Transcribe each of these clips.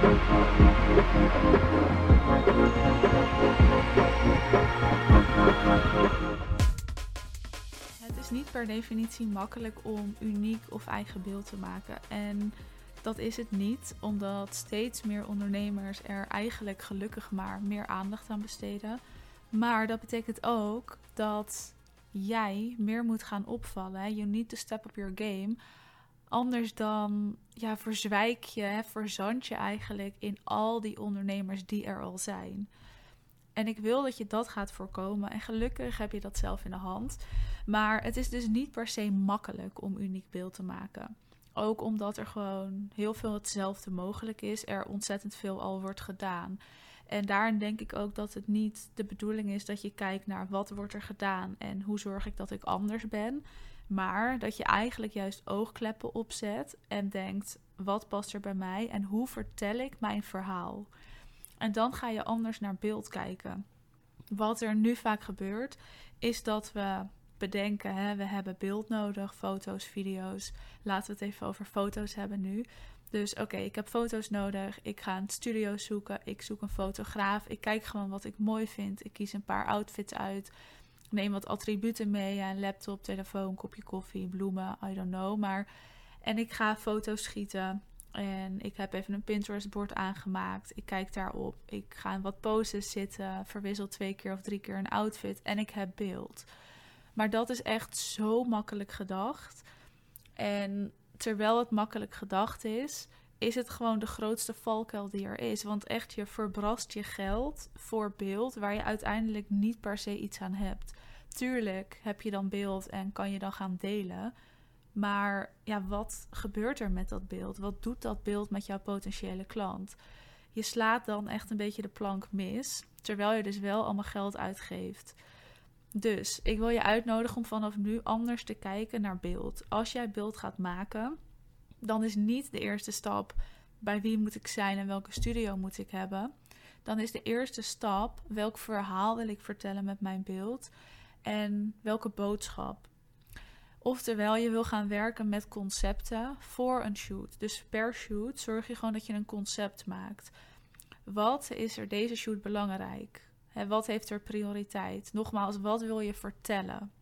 Het is niet per definitie makkelijk om uniek of eigen beeld te maken. En dat is het niet, omdat steeds meer ondernemers er eigenlijk gelukkig maar meer aandacht aan besteden. Maar dat betekent ook dat jij meer moet gaan opvallen. You need to step up your game. Anders dan ja, verzwijk je, hè, verzand je eigenlijk in al die ondernemers die er al zijn. En ik wil dat je dat gaat voorkomen. En gelukkig heb je dat zelf in de hand. Maar het is dus niet per se makkelijk om uniek beeld te maken. Ook omdat er gewoon heel veel hetzelfde mogelijk is. Er ontzettend veel al wordt gedaan. En daarin denk ik ook dat het niet de bedoeling is dat je kijkt naar wat wordt er gedaan en hoe zorg ik dat ik anders ben. Maar dat je eigenlijk juist oogkleppen opzet en denkt: wat past er bij mij en hoe vertel ik mijn verhaal? En dan ga je anders naar beeld kijken. Wat er nu vaak gebeurt, is dat we bedenken: hè, we hebben beeld nodig, foto's, video's. Laten we het even over foto's hebben nu. Dus oké, ik heb foto's nodig. Ik ga een studio zoeken. Ik zoek een fotograaf. Ik kijk gewoon wat ik mooi vind. Ik kies een paar outfits uit. Neem wat attributen mee. Een laptop, telefoon, kopje koffie, bloemen. I don't know. Maar. En ik ga foto's schieten. En ik heb even een Pinterest-bord aangemaakt. Ik kijk daarop. Ik ga in wat poses zitten. Verwissel twee keer of drie keer een outfit. En ik heb beeld. Maar dat is echt zo makkelijk gedacht. En terwijl het makkelijk gedacht is, is het gewoon de grootste valkuil die er is. Want echt, je verbrast je geld voor beeld waar je uiteindelijk niet per se iets aan hebt. Tuurlijk heb je dan beeld en kan je dan gaan delen. Maar ja, wat gebeurt er met dat beeld? Wat doet dat beeld met jouw potentiële klant? Je slaat dan echt een beetje de plank mis, terwijl je dus wel allemaal geld uitgeeft. Dus ik wil je uitnodigen om vanaf nu anders te kijken naar beeld. Als jij beeld gaat maken, dan is niet de eerste stap bij wie moet ik zijn en welke studio moet ik hebben. Dan is de eerste stap welk verhaal wil ik vertellen met mijn beeld en welke boodschap. Oftewel, je wil gaan werken met concepten voor een shoot. Dus per shoot zorg je gewoon dat je een concept maakt. Wat is er deze shoot belangrijk? Wat heeft er prioriteit? Nogmaals, wat wil je vertellen?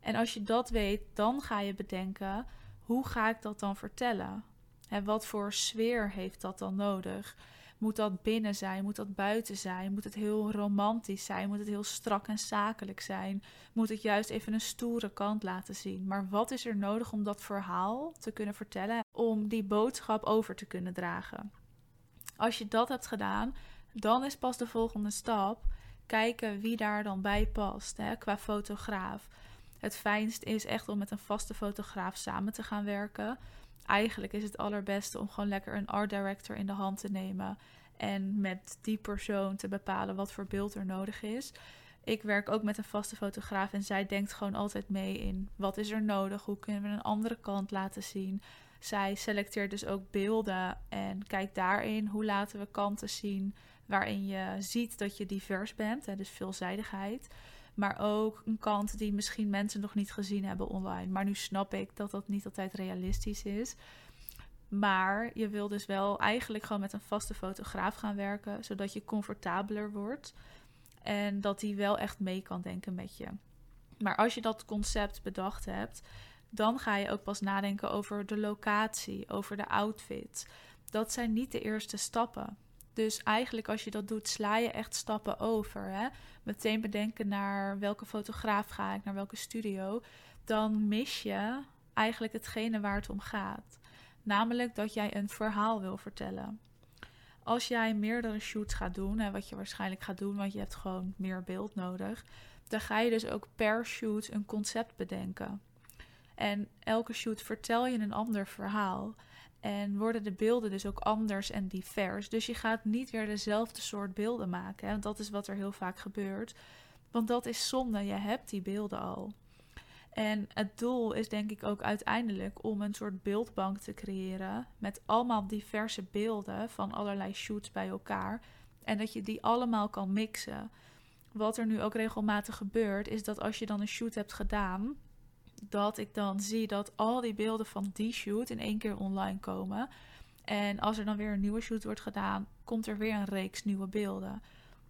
En als je dat weet, dan ga je bedenken: hoe ga ik dat dan vertellen? En wat voor sfeer heeft dat dan nodig? Moet dat binnen zijn? Moet dat buiten zijn? Moet het heel romantisch zijn? Moet het heel strak en zakelijk zijn? Moet het juist even een stoere kant laten zien? Maar wat is er nodig om dat verhaal te kunnen vertellen? Om die boodschap over te kunnen dragen? Als je dat hebt gedaan, dan is pas de volgende stap kijken wie daar dan bij past hè, qua fotograaf. Het fijnst is echt om met een vaste fotograaf samen te gaan werken. Eigenlijk is het allerbeste om gewoon lekker een art director in de hand te nemen en met die persoon te bepalen wat voor beeld er nodig is. Ik werk ook met een vaste fotograaf en zij denkt gewoon altijd mee in wat is er nodig, hoe kunnen we een andere kant laten zien. Zij selecteert dus ook beelden en kijkt daarin hoe laten we kanten zien waarin je ziet dat je divers bent, hè, dus veelzijdigheid. Maar ook een kant die misschien mensen nog niet gezien hebben online. Maar nu snap ik dat dat niet altijd realistisch is. Maar je wil dus wel eigenlijk gewoon met een vaste fotograaf gaan werken, zodat je comfortabeler wordt. En dat die wel echt mee kan denken met je. Maar als je dat concept bedacht hebt, dan ga je ook pas nadenken over de locatie, over de outfit. Dat zijn niet de eerste stappen. Dus eigenlijk als je dat doet, sla je echt stappen over. Hè? Meteen bedenken naar welke fotograaf ga ik, naar welke studio. Dan mis je eigenlijk hetgene waar het om gaat. Namelijk dat jij een verhaal wil vertellen. Als jij meerdere shoots gaat doen, hè, wat je waarschijnlijk gaat doen, want je hebt gewoon meer beeld nodig, dan ga je dus ook per shoot een concept bedenken. En elke shoot vertel je een ander verhaal. En worden de beelden dus ook anders en divers. Dus je gaat niet weer dezelfde soort beelden maken. Hè? Dat is wat er heel vaak gebeurt. Want dat is zonde. Je hebt die beelden al. En het doel is denk ik ook uiteindelijk om een soort beeldbank te creëren. Met allemaal diverse beelden van allerlei shoots bij elkaar. En dat je die allemaal kan mixen. Wat er nu ook regelmatig gebeurt, is dat als je dan een shoot hebt gedaan dat ik dan zie dat al die beelden van die shoot in één keer online komen. En als er dan weer een nieuwe shoot wordt gedaan, komt er weer een reeks nieuwe beelden.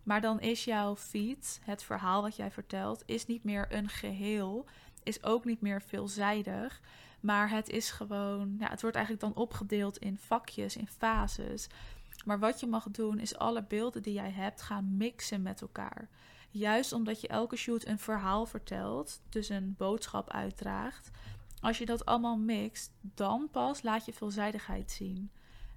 Maar dan is jouw feed, het verhaal wat jij vertelt, is niet meer een geheel, is ook niet meer veelzijdig. Maar het is gewoon, ja, het wordt eigenlijk dan opgedeeld in vakjes, in fases. Maar wat je mag doen, is alle beelden die jij hebt gaan mixen met elkaar. Juist omdat je elke shoot een verhaal vertelt, dus een boodschap uitdraagt. Als je dat allemaal mixt, dan pas laat je veelzijdigheid zien.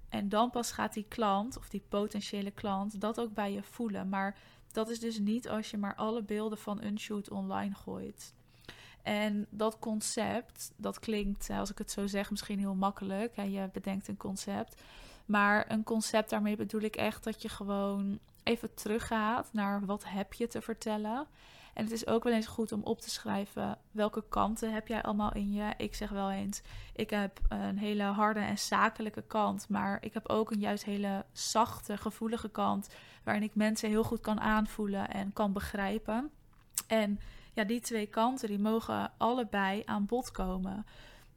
En dan pas gaat die klant of die potentiële klant dat ook bij je voelen. Maar dat is dus niet als je maar alle beelden van een shoot online gooit. En dat concept, dat klinkt, als ik het zo zeg, misschien heel makkelijk. Je bedenkt een concept. Maar een concept, daarmee bedoel ik echt dat je gewoon even teruggaat naar wat heb je te vertellen. En het is ook wel eens goed om op te schrijven welke kanten heb jij allemaal in je. Ik zeg wel eens, ik heb een hele harde en zakelijke kant, maar ik heb ook een juist hele zachte, gevoelige kant waarin ik mensen heel goed kan aanvoelen en kan begrijpen. En ja, die twee kanten die mogen allebei aan bod komen.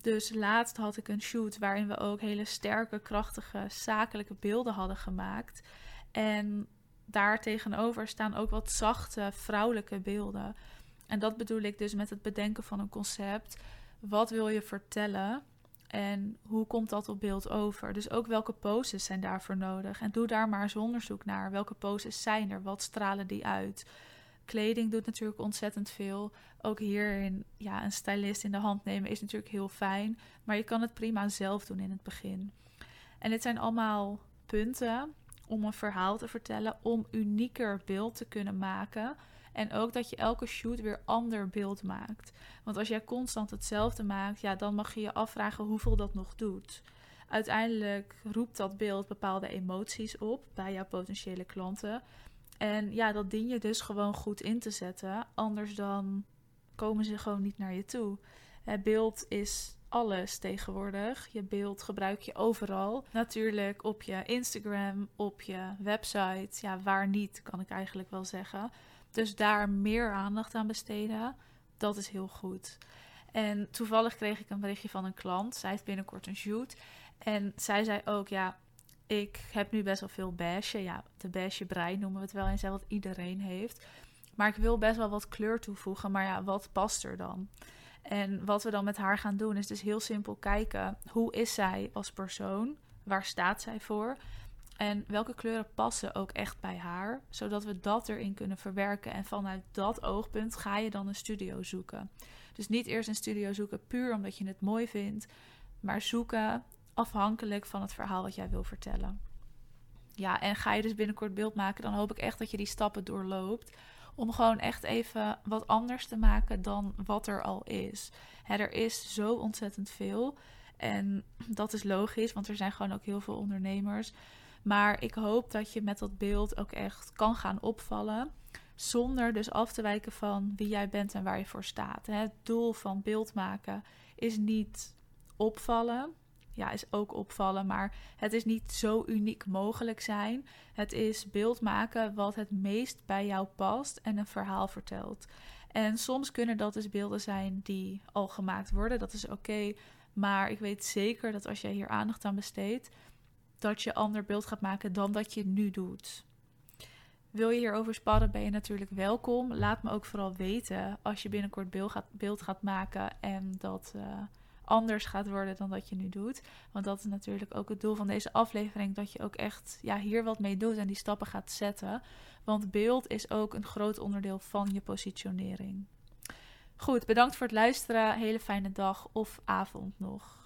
Dus laatst had ik een shoot waarin we ook hele sterke, krachtige, zakelijke beelden hadden gemaakt. En daar tegenover staan ook wat zachte vrouwelijke beelden. En dat bedoel ik dus met het bedenken van een concept. Wat wil je vertellen en hoe komt dat op beeld over? Dus ook welke poses zijn daarvoor nodig? En doe daar maar eens onderzoek naar. Welke poses zijn er? Wat stralen die uit? Kleding doet natuurlijk ontzettend veel. Ook hierin, ja, een stylist in de hand nemen is natuurlijk heel fijn. Maar je kan het prima zelf doen in het begin. En dit zijn allemaal punten om een verhaal te vertellen, om unieker beeld te kunnen maken. En ook dat je elke shoot weer ander beeld maakt. Want als jij constant hetzelfde maakt, ja, dan mag je je afvragen hoeveel dat nog doet. Uiteindelijk roept dat beeld bepaalde emoties op bij jouw potentiële klanten. En ja, dat dien je dus gewoon goed in te zetten. Anders dan komen ze gewoon niet naar je toe. Het beeld is alles tegenwoordig. Je beeld gebruik je overal. Natuurlijk op je Instagram, op je website. Ja, waar niet, kan ik eigenlijk wel zeggen. Dus daar meer aandacht aan besteden, dat is heel goed. En toevallig kreeg ik een berichtje van een klant. Zij heeft binnenkort een shoot. En zij zei ook, ja, ik heb nu best wel veel beige. Ja, de beige brein noemen we het wel eens, wat iedereen heeft. Maar ik wil best wel wat kleur toevoegen. Maar ja, wat past er dan? En wat we dan met haar gaan doen is dus heel simpel kijken. Hoe is zij als persoon? Waar staat zij voor? En welke kleuren passen ook echt bij haar, zodat we dat erin kunnen verwerken. En vanuit dat oogpunt ga je dan een studio zoeken. Dus niet eerst een studio zoeken puur omdat je het mooi vindt, maar zoeken afhankelijk van het verhaal wat jij wil vertellen. Ja, en ga je dus binnenkort beeld maken, dan hoop ik echt dat je die stappen doorloopt. Om gewoon echt even wat anders te maken dan wat er al is. Er is zo ontzettend veel. En dat is logisch, want er zijn gewoon ook heel veel ondernemers. Maar ik hoop dat je met dat beeld ook echt kan gaan opvallen. Zonder dus af te wijken van wie jij bent en waar je voor staat. Het doel van beeld maken is niet opvallen ja, is ook opvallen. Maar het is niet zo uniek mogelijk zijn. Het is beeld maken wat het meest bij jou past en een verhaal vertelt. En soms kunnen dat dus beelden zijn die al gemaakt worden. Dat is oké. maar ik weet zeker dat als jij hier aandacht aan besteedt, dat je ander beeld gaat maken dan dat je nu doet. Wil je hierover sparren, ben je natuurlijk welkom. Laat me ook vooral weten als je binnenkort beeld gaat, beeld gaat maken en dat. Uh, anders gaat worden dan dat je nu doet. Want dat is natuurlijk ook het doel van deze aflevering. Dat je ook echt ja, hier wat mee doet en die stappen gaat zetten. Want beeld is ook een groot onderdeel van je positionering. Goed, bedankt voor het luisteren. Hele fijne dag of avond nog.